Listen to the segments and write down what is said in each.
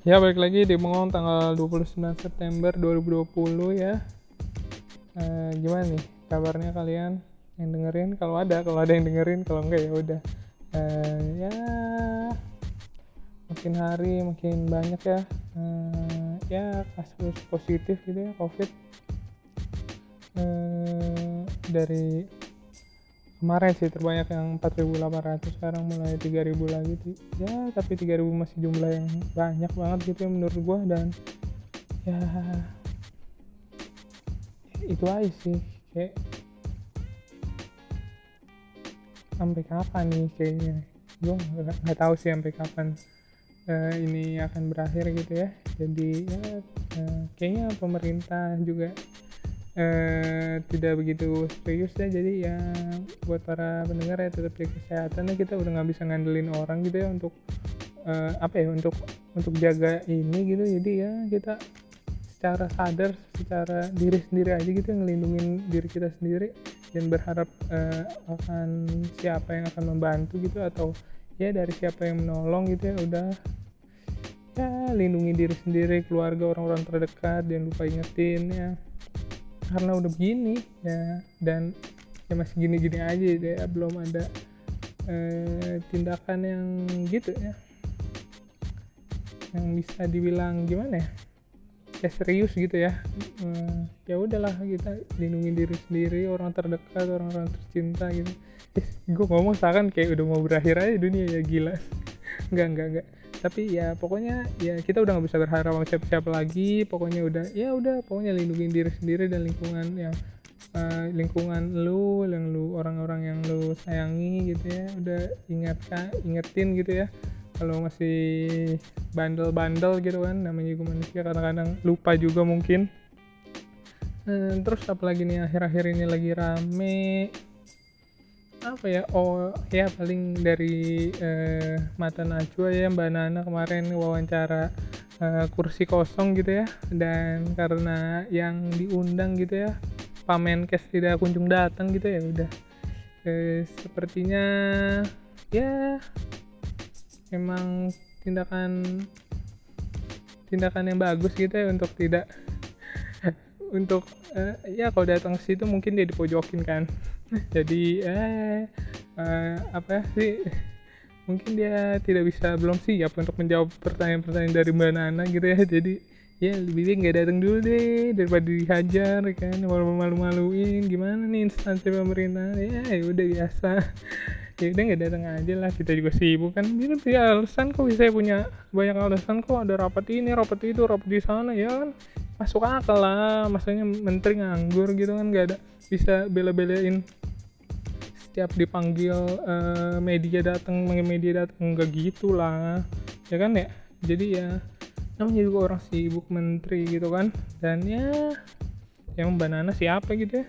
Ya, balik lagi di Bengong tanggal 29 September 2020 ya. Eh, gimana nih kabarnya kalian yang dengerin? Kalau ada, kalau ada yang dengerin, kalau enggak ya udah. Eh, ya makin hari makin banyak ya. Eh, ya kasus positif gitu ya COVID. Eh, dari kemarin sih terbanyak yang 4.800 sekarang mulai 3.000 lagi ya tapi 3.000 masih jumlah yang banyak banget gitu ya menurut gua dan ya itu aja sih kayak sampai kapan nih kayaknya. Nggak nggak tahu sih sampai kapan uh, ini akan berakhir gitu ya. Jadi ya uh, kayaknya pemerintah juga eh, tidak begitu serius ya jadi ya buat para pendengar ya tetap jaga kesehatan ya kita udah nggak bisa ngandelin orang gitu ya untuk eh, apa ya untuk untuk jaga ini gitu. Jadi ya kita secara sadar secara diri sendiri aja gitu ngelindungin diri kita sendiri dan berharap eh, akan siapa yang akan membantu gitu atau ya dari siapa yang menolong gitu ya udah ya lindungi diri sendiri keluarga orang-orang terdekat jangan lupa ingetin ya karena udah begini ya. Dan ya masih gini-gini aja ya. Belum ada eh, tindakan yang gitu ya. Yang bisa dibilang gimana ya? Ya serius gitu ya. Eh, ya udahlah kita lindungi diri sendiri orang terdekat orang-orang tercinta gitu. Eh, gue ngomong seakan kayak udah mau berakhir aja dunia ya. Gila. Enggak enggak enggak tapi ya pokoknya ya kita udah nggak bisa berharap sama siapa-siapa lagi. Pokoknya udah ya udah pokoknya lindungi diri sendiri dan lingkungan yang uh, lingkungan lu yang lu orang-orang yang lu sayangi gitu ya. Udah ingatkan ingetin gitu ya. Kalau masih bandel-bandel gitu kan namanya juga manusia kadang-kadang lupa juga mungkin. Uh, terus apalagi nih akhir-akhir ini lagi rame apa ya? Oh ya paling dari eh, mata Najwa ya Mbak Nana kemarin wawancara eh, kursi kosong gitu ya. Dan karena yang diundang gitu ya Pak Menkes tidak kunjung datang gitu ya udah. Eh, sepertinya ya memang tindakan tindakan yang bagus gitu ya untuk tidak untuk uh, ya kalau datang ke situ mungkin dia dipojokin kan jadi eh uh, apa sih? Mungkin dia tidak bisa belum siap untuk menjawab pertanyaan-pertanyaan dari mbak Nana gitu ya. Jadi ya lebih baik nggak datang dulu deh daripada dihajar kan malu malu-maluin gimana nih instansi pemerintah? Ya, ya udah biasa. Ya udah nggak datang aja lah kita juga sibuk kan. Dia punya alasan kok bisa punya banyak alasan kok. Ada rapat ini rapat itu rapat di sana ya kan. Masuk akal lah maksudnya menteri nganggur gitu kan nggak ada bisa bela-belain setiap dipanggil uh, media datang media datang nggak gitu lah ya kan ya? Jadi ya namanya juga orang sibuk menteri gitu kan dan ya yang mbak Nana siapa gitu ya?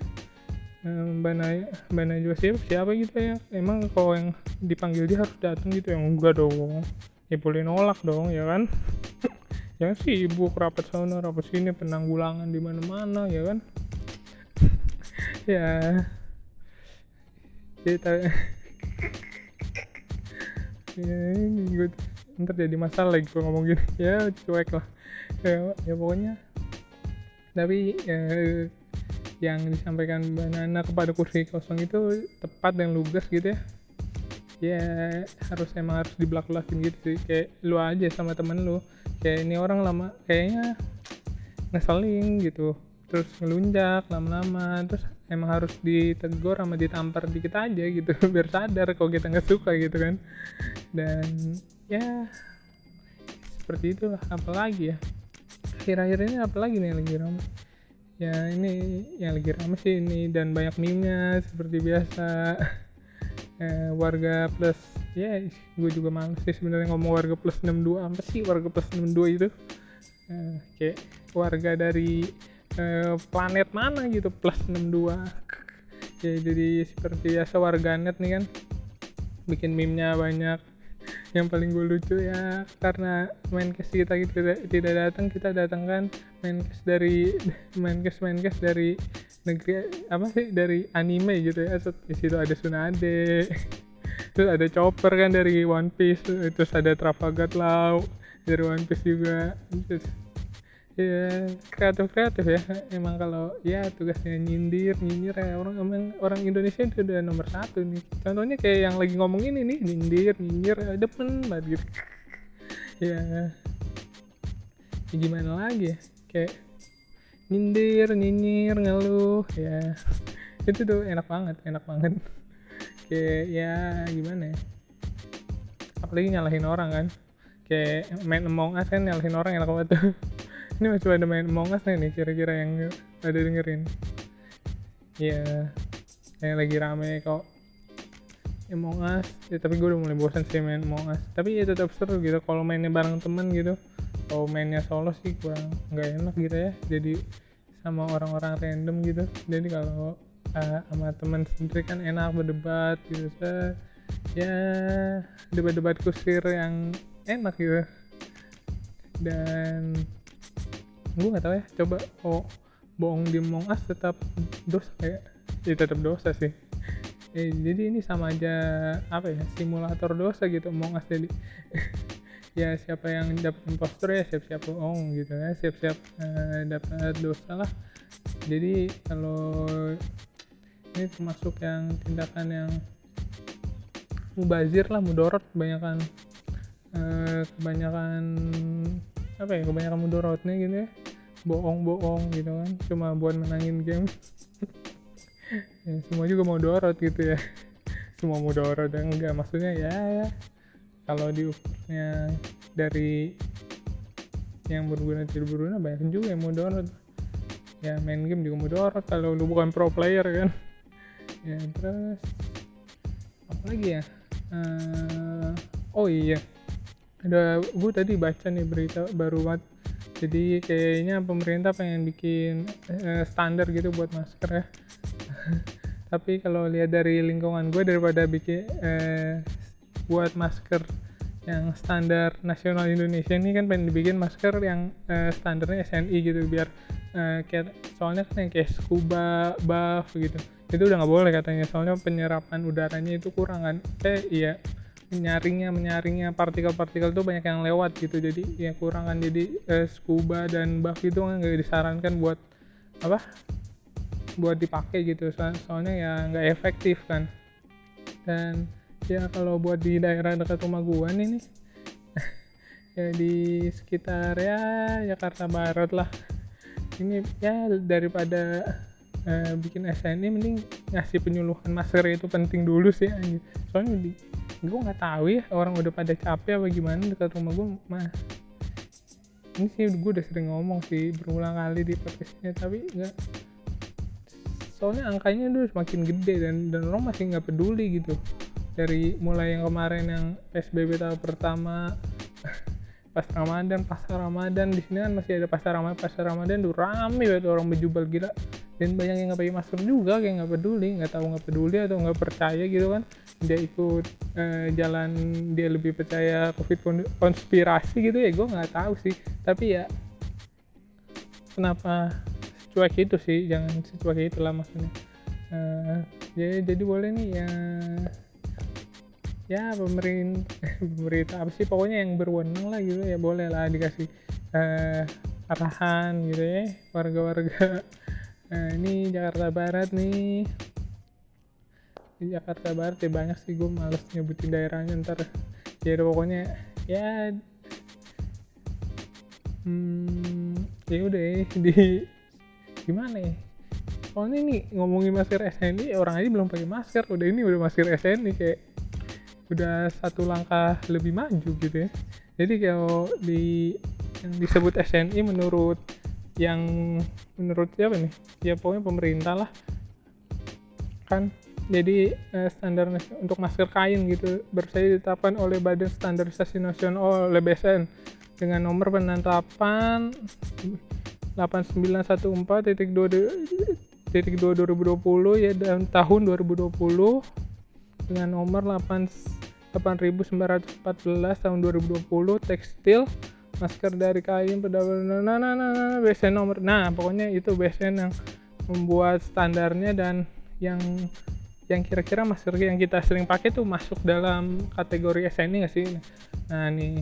Mbak Naya mbak Naya juga siapa siapa gitu ya? Emang kalau yang dipanggil dia harus datang gitu yang enggak dong ya boleh nolak dong ya kan? Ya sibuk rapat sana rapat sini penanggulangan di mana-mana ya kan? Ya kita ya ini gue ntar jadi masalah lagi gue ngomong gini ya cuek lah. Ya, ya pokoknya. Tapi ya, yang disampaikan Mbak Nana kepada kursi kosong itu tepat dan lugas gitu ya. Ya harus emang harus dibelak belakin gitu sih. Kayak lu aja sama temen lu. Kayak ini orang lama kayaknya ngeselin gitu. Terus ngelunjak lama-lama. Terus emang harus ditegur sama ditampar dikit aja gitu biar sadar kalau kita nggak suka gitu kan. Dan ya seperti itulah apalagi ya. Akhir-akhir ini apalagi nih lagi ramai? Ya ini yang lagi ramai sih ini dan banyak meme seperti biasa. Eh, warga plus ya gue juga males sih sebenarnya ngomong warga plus 62 apa sih warga plus 62 itu? Eh, kayak warga dari eh, planet mana gitu plus 62 ya jadi seperti biasa warganet nih kan. Bikin meme-nya banyak. Yang paling gue lucu ya karena maincast kita tidak tidak datang kita datangkan maincast dari maincast maincast dari negeri apa sih dari anime gitu ya. Di situ ada Tsunade. Terus ada Chopper kan dari One Piece. Terus ada Trafalgar Law dari One Piece juga. Terus, ya kreatif kreatif ya. Emang kalau ya tugasnya nyindir nyinyir ya. Orang emang orang Indonesia itu udah nomor satu nih. Contohnya kayak yang lagi ngomong ini nih nyindir nyinyir ya, demen banget gitu. Ya, ya gimana lagi ya? Kayak nyindir nyinyir ngeluh ya. Itu tuh enak banget enak banget. Kayak ya gimana ya? Apalagi nyalahin orang kan. Kayak main Among Us kan nyalahin orang enak banget tuh ini masih ada main Among Us nih kira-kira yang ada dengerin. Ya yang lagi rame kok. Among Us. Ya, tapi gue udah mulai bosan sih main Among Us. Tapi ya tetap seru gitu kalau mainnya bareng temen gitu. Kalau mainnya solo sih kurang nggak enak gitu ya. Jadi sama orang-orang random gitu. Jadi kalau uh, sama teman sendiri kan enak berdebat gitu. So, ya debat-debat kusir yang enak gitu. Dan gue nggak tahu ya coba oh bohong di Among Us tetap dosa ya ya tetap dosa sih. Eh, jadi ini sama aja apa ya simulator dosa gitu Among Us jadi. Ya siapa yang dapat impostor ya siap-siap bohong gitu ya siap-siap uh, dapat dosa lah. Jadi kalau ini termasuk yang tindakan yang mubazir lah mudorot kebanyakan uh, kebanyakan apa ya kebanyakan mudorotnya gitu ya. Bohong-bohong gitu kan. Cuma buat menangin game. Ya, semua juga mau dorot gitu ya. Semua mau dorot dan enggak. Maksudnya ya, ya. Kalau diukurnya dari yang berguna tidak berguna banyak juga yang mau download ya main game juga mau download kalau lu bukan pro player kan. Ya terus apa lagi ya? Uh, oh iya ada gue tadi baca nih berita baru banget. Jadi kayaknya pemerintah pengen bikin uh, standar gitu buat masker ya. Tapi kalau lihat dari lingkungan gue daripada bikin uh, buat masker yang standar nasional Indonesia ini kan pengen dibikin masker yang uh, standarnya SNI gitu biar uh, kayak soalnya kan yang kayak scuba buff gitu. Itu udah nggak boleh katanya soalnya penyerapan udaranya itu kurang kan. Eh iya menyaringnya menyaringnya partikel-partikel tuh banyak yang lewat gitu. Jadi ya kurang kan. Jadi uh, scuba dan buff itu kan nggak disarankan buat apa buat dipakai gitu. Soalnya ya nggak efektif kan. Dan ya kalau buat di daerah dekat rumah gua nih nih ya di sekitar ya Jakarta Barat lah. Ini ya daripada uh, bikin SNI mending ngasih penyuluhan masker itu penting dulu sih soalnya di gue nggak tahu ya orang udah pada capek apa gimana dekat rumah gue mah. Ini sih gue udah sering ngomong sih berulang kali di podcastnya tapi nggak. Soalnya angkanya udah semakin gede dan dan orang masih nggak peduli gitu. Dari mulai yang kemarin yang PSBB tahap pertama pas Ramadan pasar Ramadan di sini kan masih ada pasar Ramadan pasar Ramadan tuh rame banget orang berjubel gila. Dan banyak yang nggak pakai masker juga kayak nggak peduli nggak tahu nggak peduli atau nggak percaya gitu kan dia ikut eh, jalan dia lebih percaya covid konspirasi gitu ya gue nggak tahu sih. Tapi ya kenapa secuek itu sih? Jangan secuek itulah maksudnya. Uh, jadi jadi boleh nih ya ya pemerintah pemerintah apa sih pokoknya yang berwenang lah gitu ya boleh lah dikasih uh, arahan gitu ya warga-warga nah ini Jakarta Barat nih di Jakarta Barat ya banyak sih gue males nyebutin daerahnya ntar ya pokoknya ya hmm, ya udah ya di gimana ya soalnya ini ngomongin masker SNI orang aja belum pakai masker udah ini udah masker SNI kayak udah satu langkah lebih maju gitu ya. Jadi kalau di yang disebut SNI menurut yang menurut siapa nih? Ya pokoknya pemerintah lah. Kan jadi eh, standar untuk masker kain gitu bersih ditetapkan oleh Badan Standarisasi Nasional oleh BSN dengan nomor penetapan 8914.2 titik 2 2020 ya dalam tahun 2020 dengan nomor 8 8914 tahun 2020 tekstil masker dari kain pedagang nah nah nah nah, nah BSN nomor nah pokoknya itu BSN yang membuat standarnya dan yang yang kira-kira masker yang kita sering pakai tuh masuk dalam kategori SNI nggak sih nah nih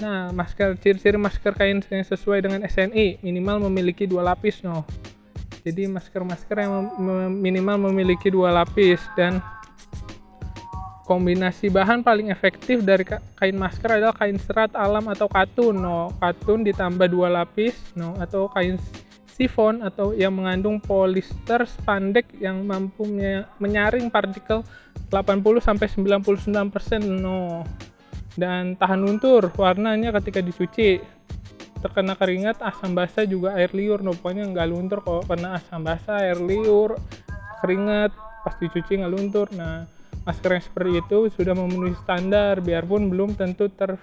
Nah, masker ciri-ciri masker kain yang sesuai dengan SNI minimal memiliki dua lapis, no. Jadi masker-masker yang mem minimal memiliki dua lapis dan kombinasi bahan paling efektif dari kain masker adalah kain serat alam atau katun, no. Katun ditambah dua lapis, no, atau kain sifon atau yang mengandung polister spandek yang mampu menyaring partikel 80 sampai 99% no. Dan tahan luntur warnanya ketika dicuci. Terkena keringat asam basah juga air liur. No pokoknya nggak luntur kalau kena asam basah air liur keringat. Pas dicuci nggak luntur. Nah masker yang seperti itu sudah memenuhi standar. Biarpun belum tentu ter,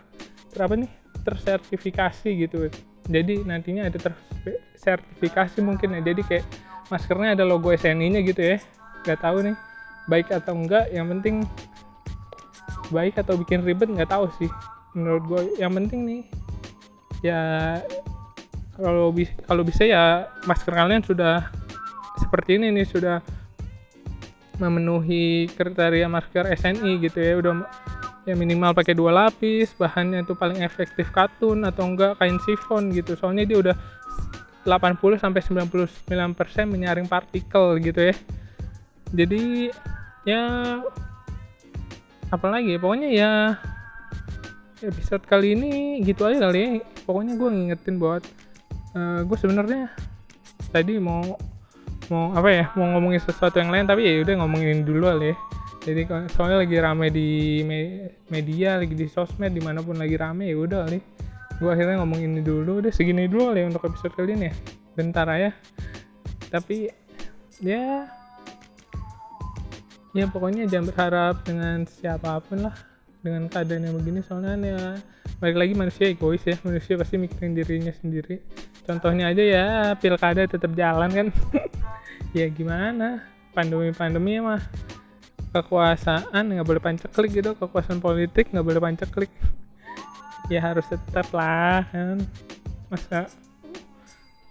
ter apa nih tersertifikasi gitu jadi nantinya ada tersertifikasi mungkin ya. Jadi kayak maskernya ada logo SNI nya gitu ya. Nggak tahu nih baik atau enggak yang penting baik atau bikin ribet nggak tahu sih. Menurut gue yang penting nih ya kalau bisa kalau bisa ya masker kalian sudah seperti ini nih sudah memenuhi kriteria masker SNI gitu ya. Udah ya minimal pakai dua lapis bahannya itu paling efektif katun atau enggak kain sifon gitu. Soalnya dia udah 80 sampai 99% menyaring partikel gitu ya. Jadi ya apalagi pokoknya ya episode kali ini gitu aja kali ya. Pokoknya gue ngingetin buat uh, eh, gue sebenarnya tadi mau mau apa ya mau ngomongin sesuatu yang lain tapi ya udah ngomongin dulu kali ya jadi soalnya lagi rame di me media lagi di sosmed di mana pun lagi rame ya udah kali gue akhirnya ngomongin ini dulu udah segini dulu kali ya untuk episode kali ini. Ya bentar ya tapi ya ya pokoknya jangan berharap dengan siapa pun lah dengan keadaan yang begini soalnya ya balik lagi manusia egois ya manusia pasti mikirin dirinya sendiri. Contohnya aja ya pilkada tetap jalan kan. Ya gimana? Pandemi pandemi mah kekuasaan nggak boleh panceklik gitu. Kekuasaan politik nggak boleh panceklik ya harus tetap lah kan. Masa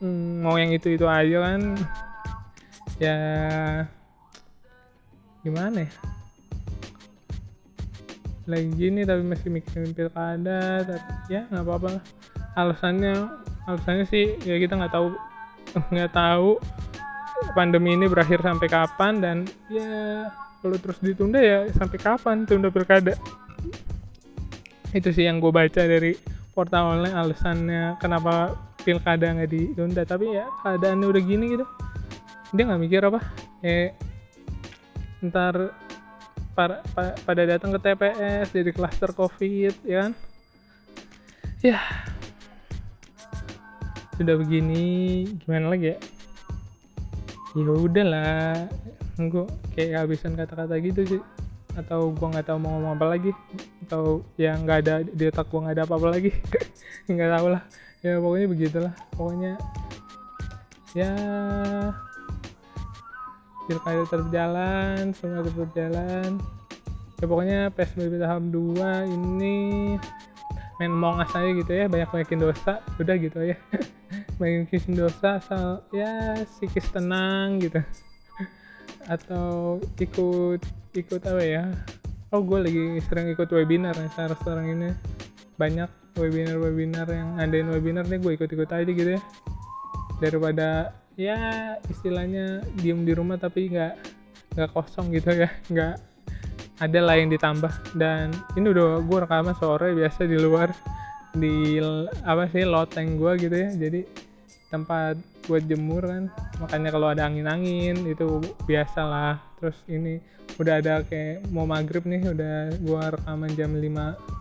hmm, mau yang itu itu aja kan. Ya gimana ya? Lagi gini tapi masih mikirin pilkada tapi ya nggak apa-apa lah. Alasannya alasannya sih ya kita nggak tahu nggak tahu pandemi ini berakhir sampai kapan dan ya kalau terus ditunda ya sampai kapan tunda pilkada? Itu sih yang gue baca dari portal online alasannya kenapa pilkada nggak ditunda. Tapi ya keadaannya udah gini gitu. Dia nggak mikir apa. Eh ntar para, pa, pada datang ke TPS jadi klaster covid ya kan? Ya sudah begini gimana lagi ya? Ya udahlah gue kayak habisan kata-kata gitu sih. Atau gue nggak tahu mau ngomong apa lagi. Atau ya nggak ada di otak gue nggak ada apa-apa lagi. Nggak tahu lah. Ya pokoknya begitulah. Pokoknya ya pilkada tetap jalan semua tetap jalan ya pokoknya PSBB tahap 2 ini main mongas aja gitu ya. Banyak banyakin dosa. Udah gitu ya banyakin dosa asal ya psikis tenang gitu atau ikut ikut apa ya? Oh gue lagi sering ikut webinar ya sekarang ini. Banyak webinar-webinar yang ngadain webinar nih gue ikut-ikut aja gitu ya. Daripada ya istilahnya diem di rumah tapi nggak nggak kosong gitu ya. Nggak ada lah yang ditambah. Dan ini udah gue rekaman sore biasa di luar di apa sih loteng gue gitu ya. Jadi tempat buat jemur kan makanya kalau ada angin-angin itu biasa lah terus ini udah ada kayak mau maghrib nih udah gue rekaman jam 5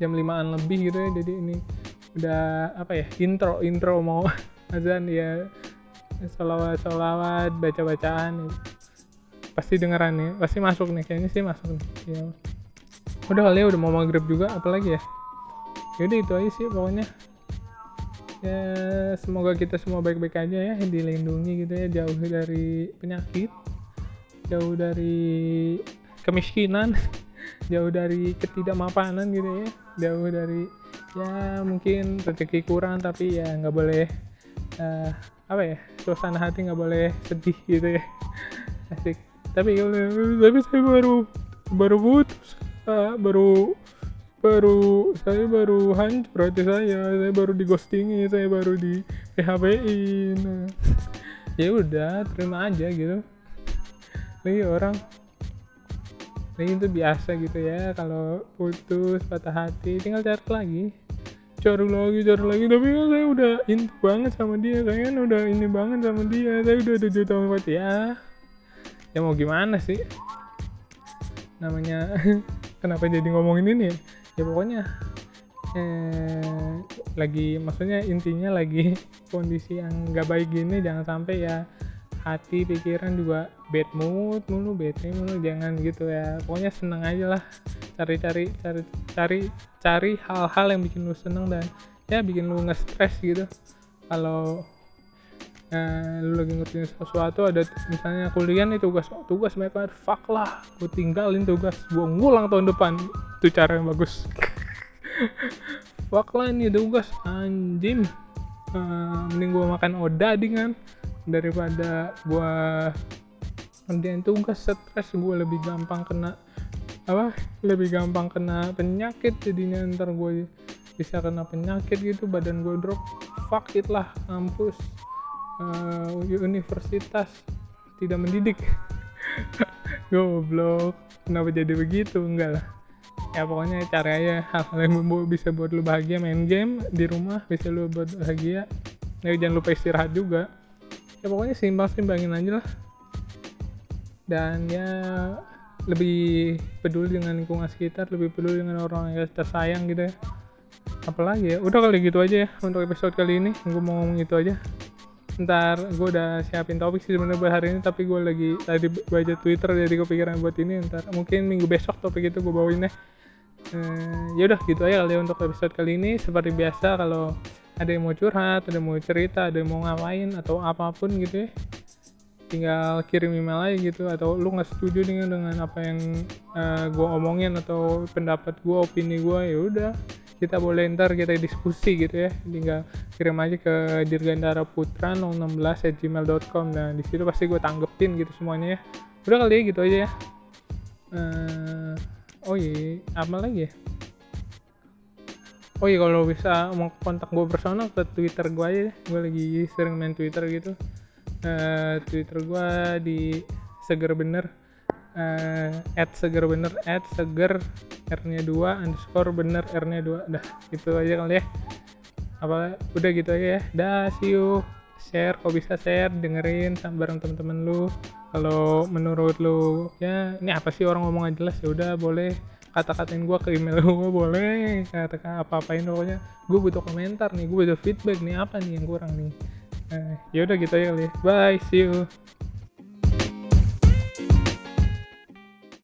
jam 5an lebih gitu ya. Jadi ini udah apa ya intro intro mau. Azan ya solawat solawat baca bacaan pasti dengeran nih pasti masuk nih kayaknya sih masuk nih. Ya udah kali ya udah mau maghrib juga apalagi ya? Yaudah itu aja sih pokoknya ya semoga kita semua baik-baik aja ya dilindungi gitu ya jauh dari penyakit jauh dari kemiskinan jauh dari ketidakmapanan gitu ya jauh dari ya mungkin rezeki kurang tapi ya nggak boleh uh, apa ya suasana hati nggak boleh sedih gitu ya. Asik. Tapi tapi saya baru baru putus uh, baru baru saya baru hancur hati saya saya baru di ghostingi saya baru di PHP in ya udah terima aja gitu. Lagi orang lagi itu biasa gitu ya kalau putus patah hati tinggal cari lagi. Cari lagi cari lagi tapi kan saya udah intu banget sama dia saya kan udah ini banget sama dia saya udah tujuh tahun buat ya. Ya mau gimana sih? Namanya kenapa jadi ngomongin ini ya ya pokoknya eh, lagi maksudnya intinya lagi kondisi yang nggak baik gini jangan sampai ya hati pikiran juga bad mood mulu bete mulu jangan gitu ya. Pokoknya seneng aja lah cari-cari cari cari cari hal-hal yang bikin lu seneng dan ya bikin lu nge-stress gitu. Kalau eh, lu lagi ngertiin sesuatu ada misalnya kuliah nih tugas tugas mereka fuck lah gue tinggalin tugas gue ngulang tahun depan itu cara yang bagus. Fuck lah ini tugas anjing. Uh, mending gue makan oda kan daripada gue ngerjain tugas stres gue lebih gampang kena apa lebih gampang kena penyakit jadinya ntar gue bisa kena penyakit gitu badan gue drop. Fuck it lah kampus uh, universitas tidak mendidik. Goblok. Kenapa jadi begitu? Enggak lah. Ya pokoknya cari aja hal-hal yang bisa buat lu bahagia. Main game di rumah bisa lu buat bahagia. Ya jangan lupa istirahat juga. Ya pokoknya simpang simbangin aja lah. Dan ya lebih peduli dengan lingkungan sekitar lebih peduli dengan orang yang tersayang gitu ya. Apalagi ya udah kali gitu aja ya untuk episode kali ini. Gue mau ngomong itu aja ntar gue udah siapin topik sih sebenarnya buat hari ini tapi gue lagi tadi baca twitter jadi kepikiran buat ini ntar mungkin minggu besok topik itu gue bawain deh. Uh, ya udah gitu aja kali ya untuk episode kali ini. Seperti biasa kalau ada yang mau curhat ada yang mau cerita ada yang mau ngapain atau apa pun gitu ya tinggal kirim email aja gitu. Atau lu nggak setuju dengan dengan apa yang uh, eh, gue omongin atau pendapat gue opini gue ya udah kita boleh ntar kita diskusi gitu ya. Tinggal kirim aja ke dirgandara putra 016 gmail.com nah di situ pasti gue tanggepin gitu semuanya ya. Udah kali ya gitu aja ya. Uh, oh iya apa lagi ya? Oh iya kalau bisa mau kontak gue personal ke twitter gue aja gue lagi sering main twitter gitu. Uh, twitter gue di seger bener uh, at seger bener at seger r nya dua underscore bener r nya dua. Dah gitu aja kali ya. Apa udah gitu aja ya. Dah see you. Share kok bisa share? Dengerin bareng temen-temen lu. Kalau menurut lu ya ini apa sih orang ngomong jelas? Ya udah boleh. Kata-katain gue ke email gue boleh. Katakan apa-apain pokoknya. Gue butuh komentar nih gue butuh feedback nih. Apa nih yang kurang nih? Eh, ya udah gitu aja kali ya. Bye see you